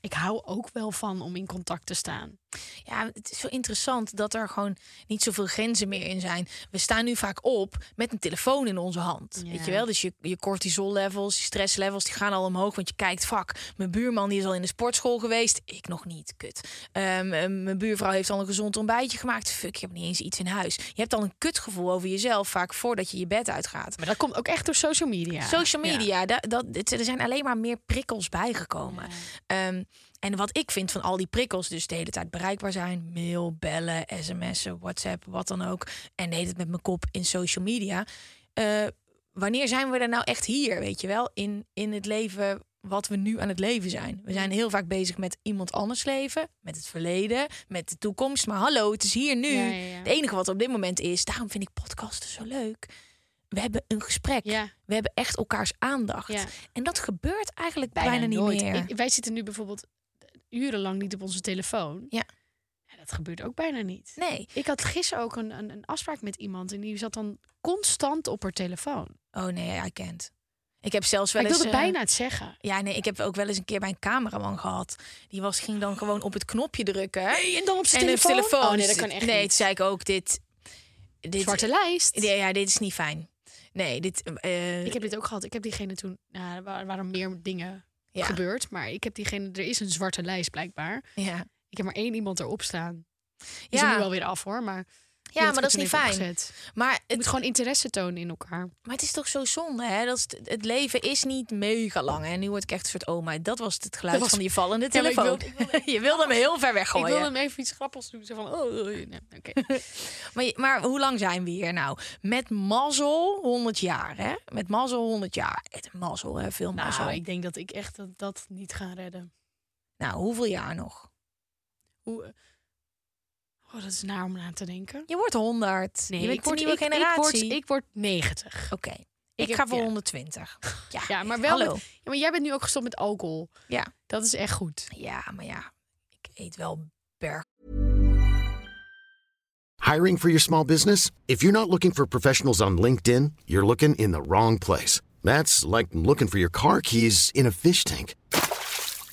ik hou ook wel van om in contact te staan. Ja, het is zo interessant dat er gewoon niet zoveel grenzen meer in zijn. We staan nu vaak op met een telefoon in onze hand. Ja. Weet je wel? Dus je, je cortisol levels, je stress levels, die gaan al omhoog. Want je kijkt, vak, mijn buurman die is al in de sportschool geweest. Ik nog niet, kut. Ehm, eh, mijn buurvrouw heeft al een gezond ontbijtje gemaakt. Fuck, ik heb niet eens iets in huis. Je hebt al een kutgevoel over jezelf vaak voordat je je bed uitgaat. Maar dat komt ook echt door social media. Social Ja. media, dat, dat, er zijn alleen maar meer prikkels bijgekomen. Ehm, en wat ik vind van al die prikkels, dus de hele tijd bereikbaar zijn, mail, bellen, sms'en, WhatsApp, wat dan ook. En de hele tijd met mijn kop in social media. Eh, wanneer zijn we er nou echt hier, weet je wel, in, in het leven wat we nu aan het leven zijn? We zijn heel vaak bezig met iemand anders leven, met het verleden, met de toekomst. Maar hallo, het is hier nu. Ja, ja, ja. Het enige wat op dit moment is, daarom vind ik podcasten zo leuk. We hebben een gesprek. Ja. We hebben echt elkaars aandacht. En dat gebeurt eigenlijk bijna, niet nooit. meer. Ik- wij zitten nu bijvoorbeeld urenlang niet op onze telefoon. Ja. Ja, dat gebeurt ook bijna niet. Nee. Ik had gisteren ook een, een, een afspraak met iemand en die zat dan constant op haar telefoon. Oh nee, I can't. Ik heb zelfs wel Maar ik eens... wilde eh, bijna het zeggen. Ja, nee, ik heb ook wel eens een keer bij een cameraman gehad. Die was, ging dan gewoon op het knopje drukken. en dan op zijn en telefoon? Oh nee, dat kan echt Nee, niet. zei ik ook, dit... dit Zwarte lijst. Ja, ja, dit is niet fijn. Nee, dit... eh, Ik heb dit ook gehad. Ik heb diegene toen... Nou, wa- er waren meer dingen Ja. gebeurt. Maar ik heb diegene, er is een zwarte lijst blijkbaar. Ja, Ik heb maar één iemand erop staan. Die is Ja. er nu wel weer af hoor, maar... ja maar ik dat is niet fijn. opgezet. Maar Je het, moet gewoon interesse tonen in elkaar. maar het is toch zo zonde, hè? Dat het, het leven is niet mega lang. En nu word ik echt een soort oma. Dat was het geluid was- van die vallende Ja, ik telefoon. wilde- je wilde hem heel ver Ik weggooien. wilde hem even iets grappigs doen. Zo van, oh, oh, nee, oké. Maar, je- maar hoe lang zijn we hier nou? Met mazzel 100 jaar, hè? Met mazzel 100 jaar. Het mazzel, hè? Veel mazzel. nou, ik denk dat ik echt dat, dat niet ga redden. Nou, hoeveel jaar nog? Hoe, oh, dat is naar om aan te denken. Je wordt 100. je bent ik word, nieuwe ik, generatie. Ik word, ik word 90. Oké. Ik ga voor ja. 120. Ja, Ja, maar wel Hallo. met- Ja, maar jij bent nu ook gestopt met alcohol. Ja. Dat is echt goed. Ja, maar ja. Ik eet wel berg. Hiring for your small business? If you're not looking for professionals on LinkedIn, you're looking in the wrong place. That's like looking for your car keys in a fish tank.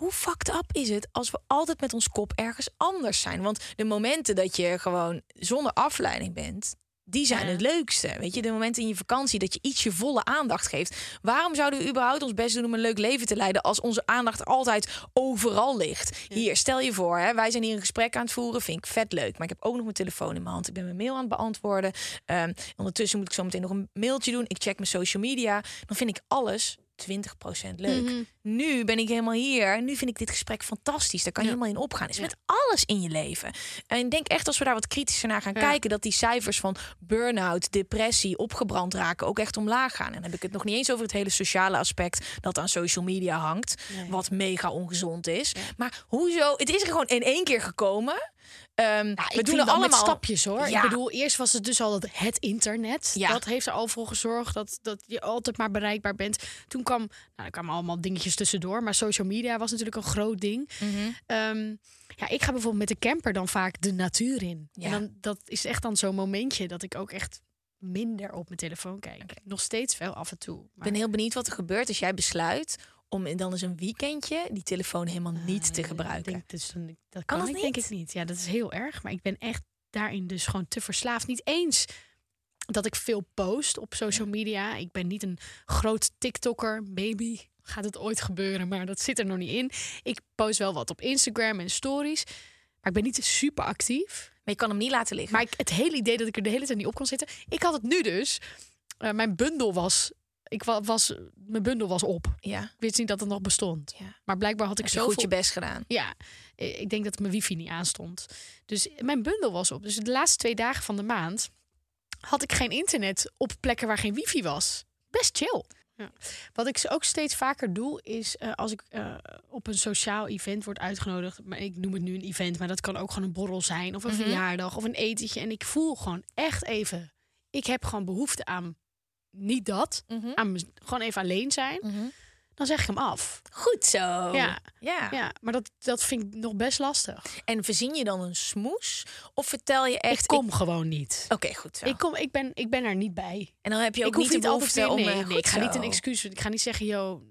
Hoe fucked up is het als we altijd met ons kop ergens anders zijn? Want de momenten dat je gewoon zonder afleiding bent, die zijn Ja. het leukste. Weet je, de momenten in je vakantie dat je iets je volle aandacht geeft. Waarom zouden we überhaupt ons best doen om een leuk leven te leiden als onze aandacht altijd overal ligt? Hier, stel je voor, hè, wij zijn hier een gesprek aan het voeren, vind ik vet leuk. Maar ik heb ook nog mijn telefoon in mijn hand. Ik ben mijn mail aan het beantwoorden. Ehm, ondertussen moet ik zo meteen nog een mailtje doen. Ik check mijn social media. Dan vind ik alles 20% leuk. Mhm. Nu ben ik helemaal hier. En nu vind ik dit gesprek fantastisch. Daar kan je helemaal in opgaan. Is Ja. met alles in je leven. En ik denk echt als we daar wat kritischer naar gaan Ja. kijken, dat die cijfers van burn-out, depressie, opgebrand raken ook echt omlaag gaan. En dan heb ik het nog niet eens over het hele sociale aspect dat aan social media hangt, Nee. wat mega ongezond is. Maar hoezo? Het is er gewoon in één keer gekomen. Ehm, Ja, we ik doen doe allemaal allemaal stapjes hoor. Ja. Ik bedoel, eerst was het dus al het, het internet. Ja. Dat heeft er al voor gezorgd dat, dat je altijd maar bereikbaar bent. Toen kwam, nou, er kwamen allemaal dingetjes tussendoor. Maar social media was natuurlijk een groot ding. Mhm. Ehm, ja, ik ga bijvoorbeeld met de camper dan vaak de natuur in. Ja. En dan, dat is echt dan zo'n momentje dat ik ook echt minder op mijn telefoon kijk. Nog steeds wel af en toe. Ik ben heel benieuwd wat er gebeurt als jij besluit om dan eens een weekendje die telefoon helemaal niet te gebruiken. Ik denk, dus, dat Kan ik denk niet? ik niet. Ja, dat is heel erg. Maar ik ben echt daarin dus gewoon te verslaafd. Niet eens dat ik veel post op social media. Ik ben niet een groot TikToker. Maybe gaat het ooit gebeuren, maar dat zit er nog niet in. Ik post wel wat op Instagram en stories. Maar ik ben niet super actief. Maar je kan hem niet laten liggen. Maar ik, het hele idee dat ik er de hele tijd niet op kon zitten. Ik had het nu dus. Eh, mijn bundel was. Ik wa- was. Mijn bundel was op. ja, Ik wist niet dat het nog bestond. Ja. Maar blijkbaar had ik zo goed je best gedaan. ja, ik denk dat mijn wifi niet aanstond. Dus mijn bundel was op. Dus de laatste twee dagen van de maand had ik geen internet op plekken waar geen wifi was. Best chill. Ja. Wat ik ook steeds vaker doe, is eh, als ik eh, op een sociaal event word uitgenodigd. Maar ik noem het nu een event, maar dat kan ook gewoon een borrel zijn. Of een Mhm. verjaardag of een etentje. En ik voel gewoon echt even. Ik heb gewoon behoefte aan niet dat. Aan mez- gewoon even alleen zijn. Mhm. Dan zeg ik hem af. Goed zo. Ja. ja. Ja, maar dat, dat vind ik nog best lastig. En verzin je dan een smoes? Of vertel je echt... ik kom gewoon niet. Oké, goed zo. Ik, kom, ik, ben, ik ben er niet bij. en dan heb je ook ik niet de behoefte om... Nee, eh, nee, ik ga niet een excuus. Ik ga niet zeggen, yo.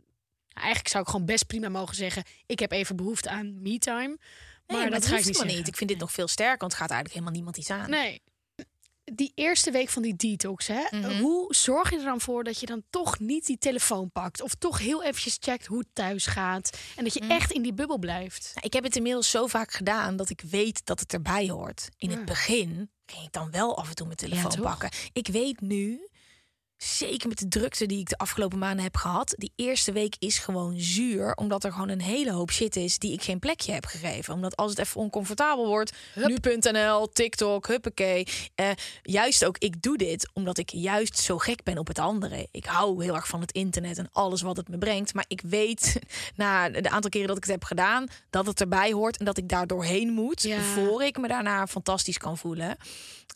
Eigenlijk zou ik gewoon best prima mogen zeggen. Ik heb even behoefte aan me-time. Nee, Maar, maar dat dat ga ik niet niet. Ik vind dit nog veel sterker, want het gaat eigenlijk helemaal niemand iets aan. Nee. Die eerste week van die detox, hè? Mhm. Hoe zorg je er dan voor dat je dan toch niet die telefoon pakt? Of toch heel eventjes checkt hoe het thuis gaat? En dat je Mhm. echt in die bubbel blijft? Nou, Ik heb het inmiddels zo vaak gedaan dat ik weet dat het erbij hoort. In het begin ging ik dan wel af en toe mijn telefoon pakken. Ik weet nu, zeker met de drukte die ik de afgelopen maanden heb gehad, die eerste week is gewoon zuur, omdat er gewoon een hele hoop shit is die ik geen plekje heb gegeven. Omdat als het even oncomfortabel wordt, nu.nl, TikTok, huppakee. Eh, juist ook, ik doe dit omdat ik juist zo gek ben op het andere. Ik hou heel erg van het internet en alles wat het me brengt. Maar ik weet na de aantal keren dat ik het heb gedaan, dat het erbij hoort en dat ik daar doorheen moet. Ja. Voor ik me daarna fantastisch kan voelen.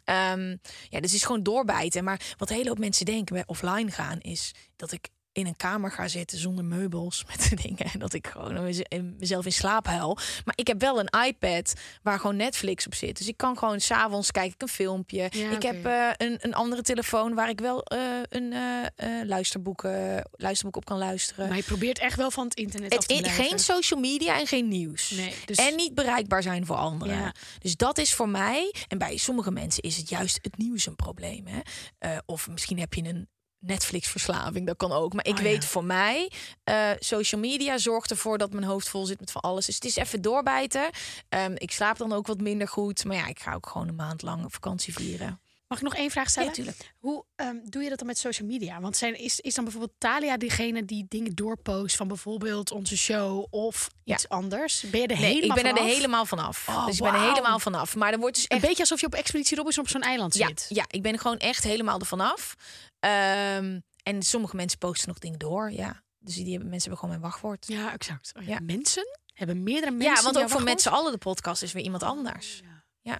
Ehm, ja, dus is gewoon doorbijten. Maar wat een hele hoop mensen denken bij offline gaan is dat ik in een kamer ga zitten zonder meubels met de dingen. En dat ik gewoon mezelf in slaap huil. Maar ik heb wel een iPad waar gewoon Netflix op zit. Dus ik kan gewoon s'avonds kijk ik een filmpje. Ja, ik heb eh, een, een andere telefoon waar ik wel eh, een eh, eh, luisterboek, luisterboek op kan luisteren. Maar je probeert echt wel van het internet af te in- geen social media en geen nieuws. Nee, dus- En niet bereikbaar zijn voor anderen. Ja. Dus dat is voor mij, en bij sommige mensen is het juist het nieuws een probleem. Hè? Of misschien heb je een Netflix-verslaving, dat kan ook. Maar ik Oh, ja. weet voor mij, eh, social media zorgt ervoor dat mijn hoofd vol zit met van alles. Dus het is even doorbijten. Ehm, ik slaap dan ook wat minder goed. Maar ja, ik ga ook gewoon een maand lang vakantie vieren. Mag ik nog één vraag stellen? Ja, tuurlijk. Hoe ehm, doe je dat dan met social media? Want zijn, is, is dan bijvoorbeeld Talia degene die dingen doorpost van bijvoorbeeld onze show of Ja. iets anders? Ben je er Nee, helemaal ik ben er vanaf? helemaal vanaf. Oh, dus ik ben er helemaal vanaf. Maar er wordt dus Een echt beetje alsof je op Expeditie Robinson op zo'n eiland Ja, zit. ja, ik ben er gewoon echt helemaal ervan af. Ehm, en sommige mensen posten nog dingen door. Ja. Dus die hebben, mensen hebben gewoon mijn wachtwoord. Ja, exact. Oh ja. Ja. Mensen? Hebben meerdere mensen Ja, want ook voor met z'n allen de podcast is weer iemand anders. Ja.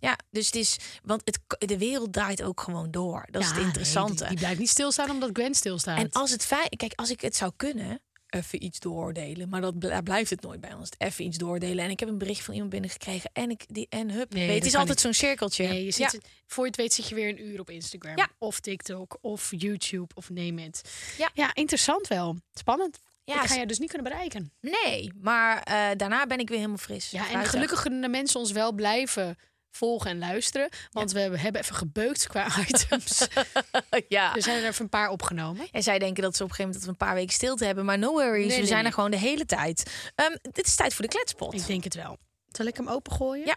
Ja, dus het is, want het, de wereld draait ook gewoon door. Dat is Ja, het nee, interessante. die, die blijft niet stilstaan omdat Gwen stilstaat. en als het feit, kijk, als ik het zou kunnen, even iets dooroordelen, maar dat daar blijft het nooit bij ons. Even iets dooroordelen. En ik heb een bericht van iemand binnengekregen en ik die en hup. Nee, weet, het is altijd zo'n cirkeltje. Nee, je ja. zit, voor je het weet zit je weer een uur op Instagram. Ja. Of TikTok, of YouTube, of neem het. Ja. ja, interessant wel. Spannend. Ja, ik ga je dus niet kunnen bereiken. Nee, maar eh, daarna ben ik weer helemaal fris. Ja, en gelukkig kunnen de mensen ons wel blijven volgen en luisteren. Want we hebben even gebeukt qua items. ja. er zijn er even een paar opgenomen. En zij denken dat ze op een gegeven moment dat we een paar weken stilte hebben. Maar no worries, Nee, we nee, zijn nee. er gewoon de hele tijd. Ehm, dit is tijd voor de kletspot. Ik denk het wel. Zal ik hem opengooien? Ja.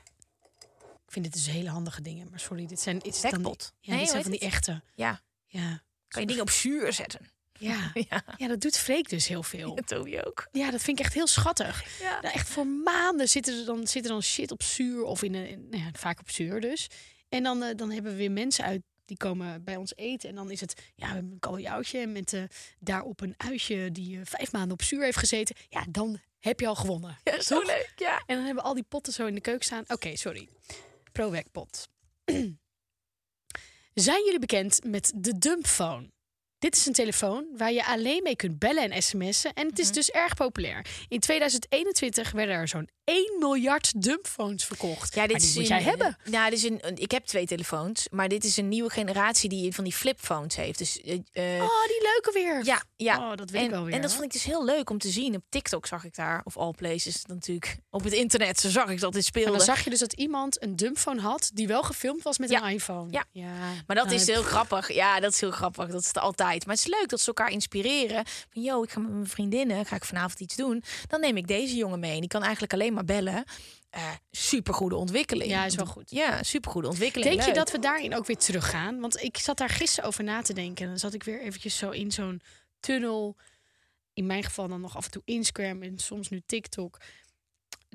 Ik vind dit dus hele handige dingen. Maar sorry, dit zijn, het dan ja, Nee, dit zijn van die echte. Ja, Ja. kan je dingen op zuur zetten. Ja. Ja, ja, dat doet Freek dus heel veel. Toby ook. Ja, dat vind ik echt heel schattig. Ja. Nou, echt voor maanden zitten er dan, zit er dan shit op zuur. Of in een, in- nou ja, vaak op zuur dus. En dan, eh, dan hebben we weer mensen uit die komen bij ons eten. En dan is het, ja, we hebben een kabeljauwtje met eh, daarop een uitje die eh, vijf maanden op zuur heeft gezeten. Ja, dan heb je al gewonnen. Ja, zo Toch? leuk, ja. En dan hebben we al die potten zo in de keuken staan. Oké, sorry. Pro-Wekpot. Zijn jullie bekend met de dumbphone? Dit is een telefoon waar je alleen mee kunt bellen en sms'en. En het Mhm. is dus erg populair. In 2021 werden er zo'n 1 miljard dumbphones verkocht. Ja, dit Maar is moet een- jij hebben. Ja, dit is een, ik heb twee telefoons, maar dit is een nieuwe generatie die van die flipphones heeft. Dus eh, eh, Oh, die leuke weer. ja, ja. Oh, dat weet en, ik wel weer. En dat vond ik dus heel leuk om te zien. Op TikTok zag ik daar, of all places natuurlijk, op het internet zo zag ik dat dit En speelde. dan zag je dus dat iemand een dumbphone had die wel gefilmd was met Ja. een iPhone. Ja. ja. Maar dat Nou, is heel grappig. Ja, dat is heel grappig. Dat is het altijd. Maar het is leuk dat ze elkaar inspireren. Van, yo, ik ga met mijn vriendinnen, ga ik vanavond iets doen. Dan neem ik deze jongen mee. En die kan eigenlijk alleen maar bellen. Eh supergoede ontwikkeling. Ja, is wel goed. Ja, supergoede ontwikkeling. Denk je dat we daarin ook weer teruggaan? Want ik zat daar gisteren over na te denken. En dan zat ik weer eventjes zo in zo'n tunnel. In mijn geval dan nog af en toe Instagram en soms nu TikTok.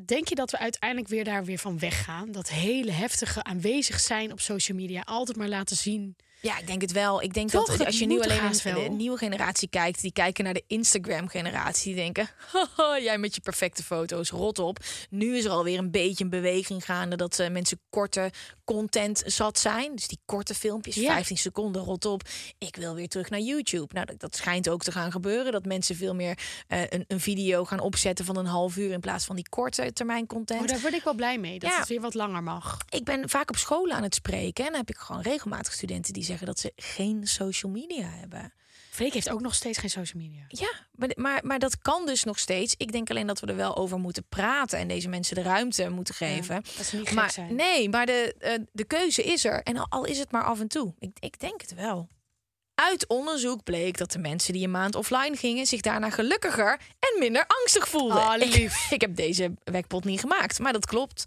Denk je dat we uiteindelijk weer daar weer van weggaan? Dat hele heftige aanwezig zijn op social media. Altijd maar laten zien. Ja, ik denk het wel. Ik denk Toch? dat Dat als je nu alleen wel. een nieuwe generatie kijkt, die kijken naar de Instagram-generatie, die denken: "Haha, jij met je perfecte foto's, rot op. Nu is er alweer een beetje een beweging gaande dat eh, mensen korte content zat zijn. Dus die korte filmpjes, Ja. 15 seconden, rot op. Ik wil weer terug naar YouTube. Nou, dat, dat schijnt ook te gaan gebeuren. Dat mensen veel meer eh, een, een video gaan opzetten van een half uur in plaats van die korte termijn content. Oh, daar word ik wel blij mee. Dat Ja. het weer wat langer mag. Ik ben vaak op school aan het spreken en dan heb ik gewoon regelmatig studenten die zeggen dat ze geen social media hebben. Freek heeft ook nog steeds geen social media. Ja, maar, maar, maar dat kan dus nog steeds. Ik denk alleen dat we er wel over moeten praten en deze mensen de ruimte moeten geven. dat ze niet maar zijn. nee, maar de, eh, de keuze is er. En al, al is het maar af en toe. Ik, ik denk het wel. Uit onderzoek bleek dat de mensen die een maand offline gingen zich daarna gelukkiger en minder angstig voelden. Oh, Ik- lief. Ik, heb deze wekpot niet gemaakt, maar dat klopt.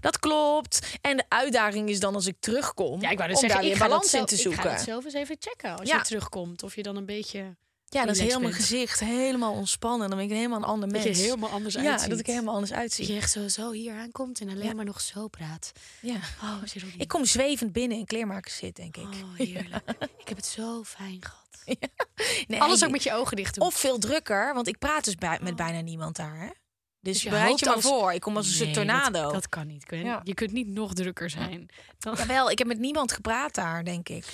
Dat klopt. En de uitdaging is dan als ik terugkom Ja, ik wou om zeggen, daar ik weer ga, dat balans in te ik zoeken. ga dat zelf eens even checken als Ja. je terugkomt. Of je dan een beetje... Ja, dat is heel mijn gezicht helemaal ontspannen. Dan ben ik helemaal een ander Dat mens. je helemaal anders ja, uitziet. dat ik helemaal anders Dat uitzie. je echt zo, zo hier aankomt en alleen Ja. maar nog zo praat. Ja. Oh. Ik kom zwevend binnen in kleermakers zit, denk ik. Oh, heerlijk. Ik heb het zo fijn gehad. Nee, Alles ook met je ogen dicht doen. Of veel drukker, want ik praat dus bij, met bijna niemand daar. Hè? Dus, Dus je bereid je maar als- voor. Ik kom als een Nee, tornado. Dat, kan niet. Ja. Je kunt niet nog drukker zijn. Dan- Jawel, ik heb met niemand gepraat daar, denk ik.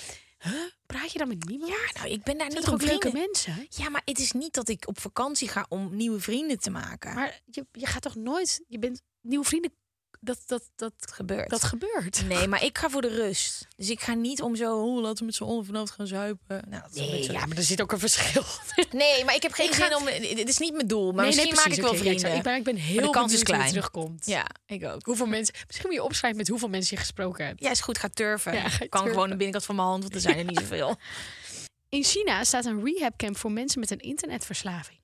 Praat je dan met niemand? Ja, nou, ik ben daar niet ook leuke mensen? Ja, maar het is niet dat ik op vakantie ga om nieuwe vrienden te maken. Maar je, je gaat toch nooit... Je bent nieuwe vrienden... Dat, dat, dat, gebeurt. dat gebeurt. Nee, maar ik ga voor de rust. Dus ik ga niet om zo, oh, laten we met z'n allen vanavond gaan zuipen. Nou, dat is Nee, beetje- ja, maar er zit ook een verschil. nee, maar ik heb geen Ik ga- zin om. Dit is niet mijn doel, maar nee, misschien nee, maak ik wel vrienden. ik, ben, ik ben heel de kans is klein. terugkomt. Ja, ik ook. Hoeveel mensen... Misschien moet je opschrijven met hoeveel mensen je gesproken hebt. Ja, is goed, ga turven. Ja, ga kan turven. gewoon de binnenkant van mijn hand, want er zijn er niet zoveel. In China staat een rehabcamp voor mensen met een internetverslaving.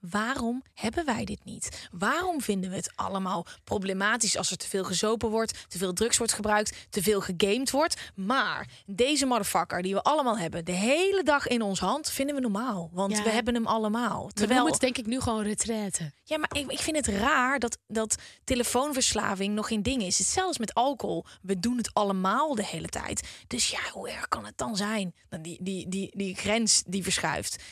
Waarom hebben wij dit niet? Waarom vinden we het allemaal problematisch als er te veel gezopen wordt, te veel drugs wordt gebruikt, te veel gegamed wordt? Maar deze motherfucker die we allemaal hebben, de hele dag in ons hand, vinden we normaal. Want Ja. we hebben hem allemaal. Terwijl Terwijl, het denk ik nu gewoon retraite. ja, maar ik, ik vind het raar dat, dat telefoonverslaving nog geen ding is. Hetzelfde met alcohol. We doen het allemaal de hele tijd. Dus ja, hoe erg kan het dan zijn? Dan die, die, die, die grens die verschuift.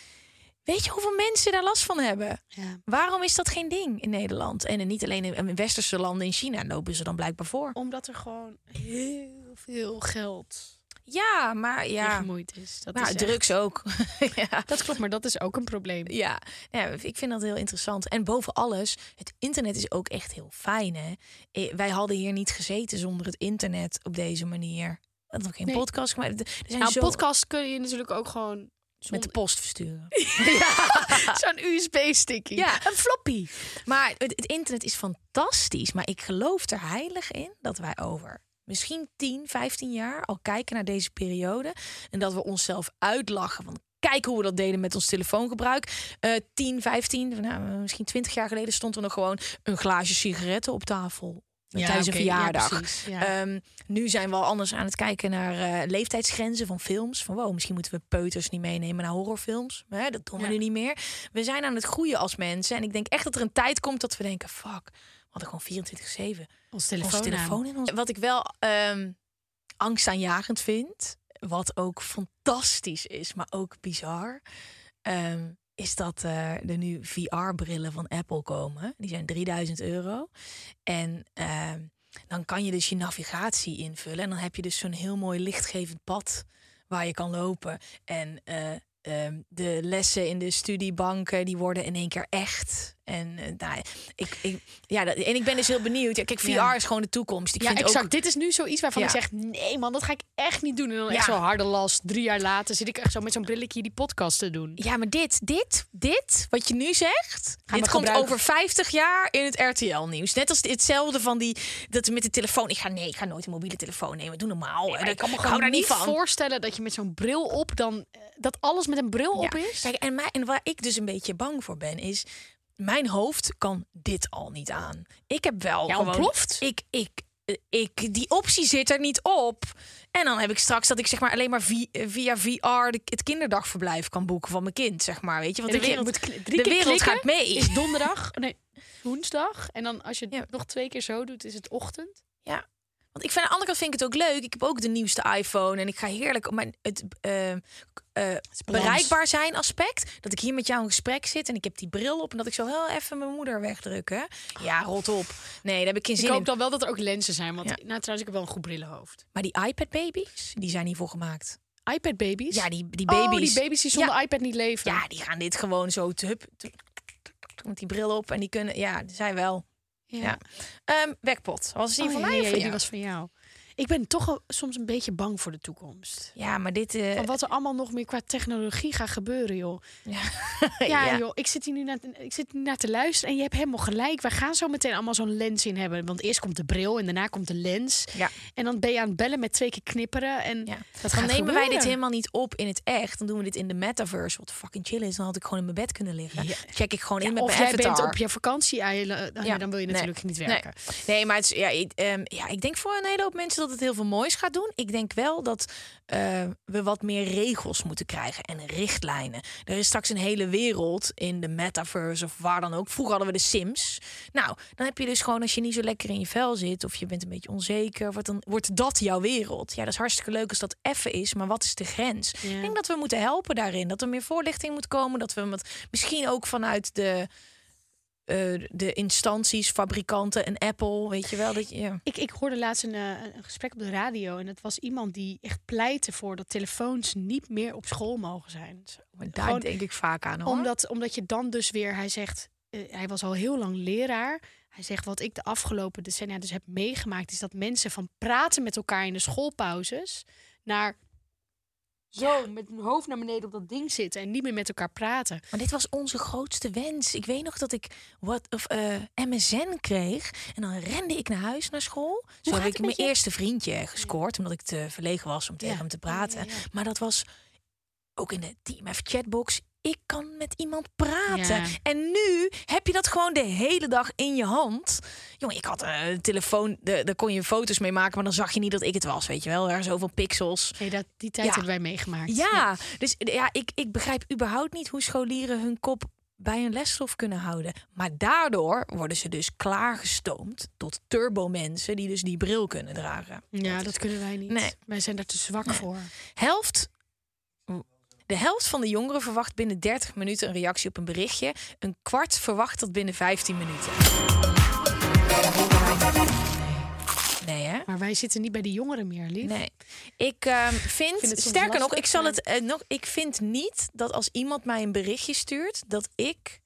Weet je hoeveel mensen daar last van hebben? Ja. Waarom is dat geen ding in Nederland? En niet alleen in in westerse landen, in China lopen ze dan blijkbaar voor. Omdat er gewoon heel veel geld Ja, maar ja. gemoeid is. Dat, Maar is echt- drugs ook. ja. dat klopt, maar dat is ook een probleem. Ja. ja, ik vind dat heel interessant. En boven alles, het internet is ook echt heel fijn. Hè? Eh, Wij hadden hier niet gezeten zonder het internet op deze manier. We hadden ook geen Nee. podcast gemaakt. Er zijn Nou, zo podcast kun je natuurlijk ook gewoon... met de post versturen. Zo'n USB-sticky. Ja. Een floppy. Maar het, het internet is fantastisch. Maar ik geloof er heilig in dat wij over misschien 10, 15 jaar al kijken naar deze periode. En dat we onszelf uitlachen van kijk hoe we dat deden met ons telefoongebruik. Eh 10, 15, nou, misschien 20 jaar geleden stond er nog gewoon een glaasje sigaretten op tafel. Tijdens een ja, verjaardag. precies, ja. Ehm, nu zijn we al anders aan het kijken naar eh, leeftijdsgrenzen van films. Van wow, misschien moeten we peuters niet meenemen naar horrorfilms. Hè, dat doen we nu niet meer. We zijn aan het groeien als mensen. En ik denk echt dat er een tijd komt dat we denken: fuck, we hadden gewoon 24-7 Ons telefoon, telefoon in ons. Wat ik wel ehm angstaanjagend vind, wat ook fantastisch is, maar ook bizar, ehm, is dat eh, er nu VR-brillen van Apple komen. Die zijn 3000 euro. En ehm, dan kan je dus je navigatie invullen. En dan heb je dus zo'n heel mooi lichtgevend pad waar je kan lopen. En eh, ehm, de lessen in de studiebanken, die worden in één keer echt. En, eh, nou, ik, ik, ja, dat, en ik ben dus heel benieuwd. Ja, kijk, VR Ja. is gewoon de toekomst. Ik ja, vind exact. ook Dit is nu zoiets waarvan ik zeg... nee man, dat ga ik echt niet doen. En dan echt zo harde last. Drie jaar later zit ik echt zo met zo'n brilletje die podcast te doen. Ja, maar dit, dit, dit, wat je nu zegt, we dit komt gebruiken. over 50 jaar in het RTL-nieuws. Net als hetzelfde van die, dat met de telefoon. Ik ga, nee, ik ga nooit een mobiele telefoon nemen. Doe normaal. En ik kan me gewoon daar niet van. voorstellen dat je met zo'n bril op dan... eh, dat alles met een bril op is. Kijk, en, mij, en waar ik dus een beetje bang voor ben, is... Mijn hoofd kan dit al niet aan. Ik heb wel Ja, gewoon... ontploft? Ik, ik, eh, ik, die optie zit er niet op. En dan heb ik straks dat ik zeg maar alleen maar eh, via VR de, het kinderdagverblijf kan boeken van mijn kind, zeg maar. Weet je, want de wereld, moet drie de keer wereld gaat mee. Is donderdag, nee, woensdag. En dan als je het Ja. nog twee keer zo doet, is het ochtend. Ja. Want ik vind aan de andere kant vind ik het ook leuk. Ik heb ook de nieuwste iPhone en ik ga heerlijk op mijn het eh, eh, bereikbaar zijn aspect. Dat ik hier met jou in gesprek zit en ik heb die bril op en dat ik zo heel even mijn moeder wegdrukken. Ja, rot op. Nee, daar heb ik geen Ik zin hoop in. dan wel dat er ook lenzen zijn. Want Ja. nou, trouwens, ik heb wel een goed brillenhoofd. Maar die iPad baby's, die zijn hiervoor gemaakt. iPad baby's? Ja, die, die Oh, baby's. die baby's die zonder Ja. iPad niet leven. Ja, die gaan dit gewoon zo te hup, te- met die bril op en die kunnen, ja, zijn wel. Ja. Ehm, wekpot. Was die Oh, van mij of van die jou? was van jou. Ik ben toch wel soms een beetje bang voor de toekomst. Ja, maar dit. Van wat er allemaal nog meer qua technologie gaat gebeuren, joh. ja. Ja, Ja. joh. Ik zit hier nu naar, ik zit naar te luisteren en je hebt helemaal gelijk. We gaan zo meteen allemaal zo'n lens in hebben. Want eerst komt de bril en daarna komt de lens. Ja. En dan ben je aan het bellen met twee keer knipperen. En Ja. dat Dan nemen wij dit helemaal niet op in het echt. Dan doen we dit in de metaverse. Wat fucking chill is. Dan had ik gewoon in mijn bed kunnen liggen. Check ik gewoon in of mijn jij avatar. bent op je vakantie, Ja. dan wil je Nee. natuurlijk niet werken. Nee, maar het is, ja, ik, ehm, ja, ik denk voor een hele hoop mensen dat het heel veel moois gaat doen. Ik denk wel dat eh, we wat meer regels moeten krijgen en richtlijnen. Er is straks een hele wereld in de metaverse of waar dan ook. Vroeger hadden we de Sims. Nou, dan heb je dus gewoon als je niet zo lekker in je vel zit of je bent een beetje onzeker, wordt, dan, wordt dat jouw wereld. Ja, dat is hartstikke leuk als dat effen is, maar wat is de grens? Ja. Ik denk dat we moeten helpen daarin. Dat er meer voorlichting moet komen. Dat we met, misschien ook vanuit de eh, de instanties, fabrikanten, een Apple, weet je wel. Dat je, ja. Ik, ik hoorde laatst een, eh, een gesprek op de radio en het was iemand die echt pleitte voor dat telefoons niet meer op school mogen zijn. Maar daar Gewoon denk ik vaak aan hoor. Omdat, omdat je dan dus weer, hij zegt, eh, hij was al heel lang leraar. Hij zegt, wat ik de afgelopen decennia dus heb meegemaakt, is dat mensen van praten met elkaar in de schoolpauzes naar zo met hun hoofd naar beneden op dat ding zitten en niet meer met elkaar praten. Maar dit was onze grootste wens. Ik weet nog dat ik wat of eh, MSN kreeg en dan rende ik naar huis naar school. Zo heb ik mijn je? eerste vriendje gescoord omdat ik te verlegen was om tegen hem te praten. Maar dat was ook in de TMF chatbox. Ik kan met iemand praten. Ja. En nu heb je dat gewoon de hele dag in je hand. Jongen, ik had eh, een telefoon, de- daar kon je foto's mee maken, maar dan zag je niet dat ik het was, weet je wel. Er zoveel pixels. Nee, dat, die tijd Ja. hebben wij meegemaakt. Ja, dus ja, ik, ik begrijp überhaupt niet hoe scholieren hun kop bij een lesstof kunnen houden. Maar daardoor worden ze dus klaargestoomd tot turbo-mensen die dus die bril kunnen dragen. Ja, dat kunnen wij niet. Nee. Wij zijn daar te zwak voor. Helft, de helft van de jongeren verwacht binnen 30 minuten een reactie op een berichtje. Een kwart verwacht dat binnen 15 minuten. Nee, hè? Maar wij zitten niet bij die jongeren meer, lief. Nee. Ik ehm, vind, sterker nog, ik zal maar- het eh, nog. Ik vind niet dat als iemand mij een berichtje stuurt, dat ik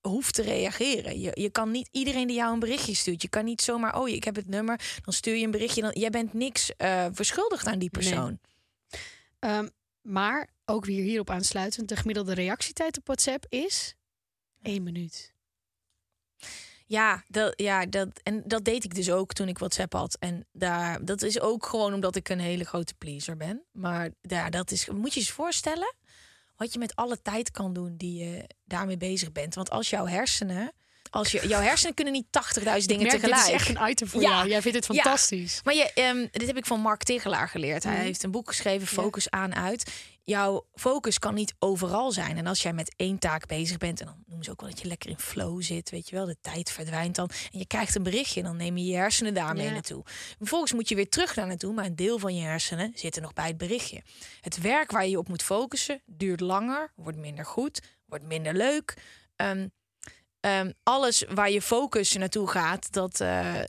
hoef te reageren. Je, je kan niet iedereen die jou een berichtje stuurt. Je kan niet zomaar, oh, ik heb het nummer, dan stuur je een berichtje. Dan, jij bent niks eh, verschuldigd aan die persoon. Ehm, maar ook weer hierop aansluitend, de gemiddelde reactietijd op WhatsApp is één minuut. Ja, dat, ja dat, en dat deed ik dus ook toen ik WhatsApp had. En daar, dat is ook gewoon omdat ik een hele grote pleaser ben. Maar ja, dat is, moet je eens voorstellen wat je met alle tijd kan doen die je daarmee bezig bent. Want als jouw hersenen, als je, jouw hersenen kunnen niet 80.000 dingen Merk, tegelijk. Dit is echt een item voor Ja. jou. Jij vindt het Ja. fantastisch. Maar je, ehm, dit heb ik van Mark Tegelaar geleerd. Hij Mhm. heeft een boek geschreven, Focus aan uit. Jouw focus kan niet overal zijn. En als jij met één taak bezig bent, en dan noemen ze ook wel dat je lekker in flow zit, weet je wel, de tijd verdwijnt dan. En je krijgt een berichtje, dan neem je je hersenen daarmee naartoe. Vervolgens moet je weer terug daar naartoe, maar een deel van je hersenen zit er nog bij het berichtje. Het werk waar je op moet focussen duurt langer, wordt minder goed, wordt minder leuk. Ehm, ehm, alles waar je focus naartoe gaat, dat, eh,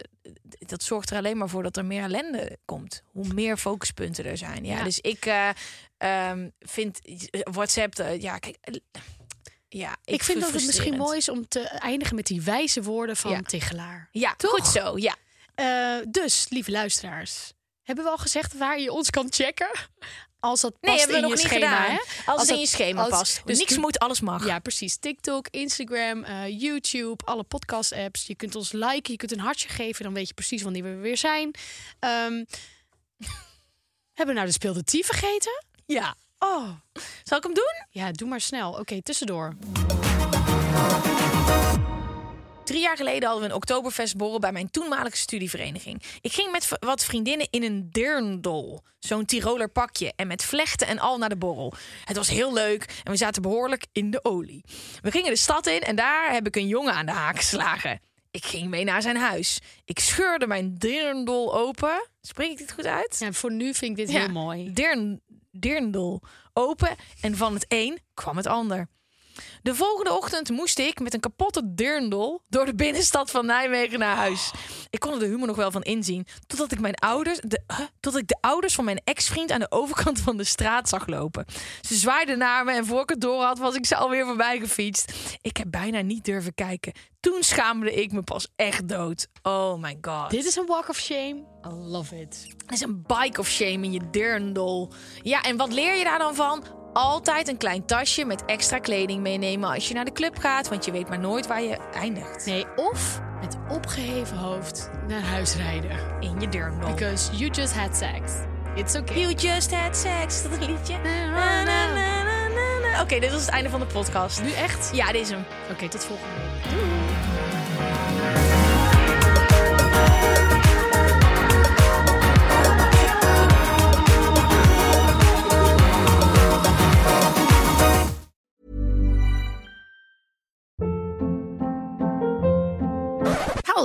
dat zorgt er alleen maar voor dat er meer ellende komt. Hoe meer focuspunten er zijn. Ja, Ja. dus ik eh, ehm, vind WhatsApp, eh, ja, kijk. ja, Ik, vind dat het misschien mooi is om te eindigen met die wijze woorden van Ja. Tegelaar. Ja, goed zo. Ja. Dus, lieve luisteraars, hebben we al gezegd waar je ons kan checken? Als dat past Nee, hebben we in nog je niet schema, gedaan. hè? Als, het in je schema als- past. dus Niks moet, alles mag. Ja, precies. TikTok, Instagram, eh, YouTube, alle podcast-apps. Je kunt ons liken, je kunt een hartje geven. Dan weet je precies wanneer we weer zijn. Ehm, hebben we nou de speelde vergeten? ja. Oh, Zal ik hem doen? ja, doe maar snel. Oké, tussendoor. Drie jaar geleden hadden we een Oktoberfestborrel bij mijn toenmalige studievereniging. Ik ging met wat vriendinnen in een dirndl, zo'n Tiroler pakje, en met vlechten en al naar de borrel. Het was heel leuk en we zaten behoorlijk in de olie. We gingen de stad in en daar heb ik een jongen aan de haak geslagen. Ik ging mee naar zijn huis. Ik scheurde mijn dirndl open. Spreek ik dit goed uit? Ja, voor nu vind ik dit Ja. heel mooi. Dirn, dirndl open en van het een kwam het ander. De volgende ochtend moest ik met een kapotte dirndl door de binnenstad van Nijmegen naar huis. Ik kon er de humor nog wel van inzien, totdat ik mijn ouders, de, huh? tot ik de ouders van mijn ex-vriend aan de overkant van de straat zag lopen. Ze zwaaiden naar me en voor ik het door had, was ik ze alweer voorbij gefietst. Ik heb bijna niet durven kijken. Toen schaamde ik me pas echt dood. Oh my god. Dit is een walk of shame. I love it. Het is een bike of shame in je dirndl. Ja, en wat leer je daar dan van? Altijd een klein tasje met extra kleding meenemen als je naar de club gaat, want je weet maar nooit waar je eindigt. Nee, of met opgeheven hoofd naar huis rijden. In je dirndl. Because you just had sex. It's okay. You just had sex. Dat liedje? Na, na, na. Oké, dit was het einde van de podcast. Nu echt? Ja, dit is hem. Oké, tot volgende week.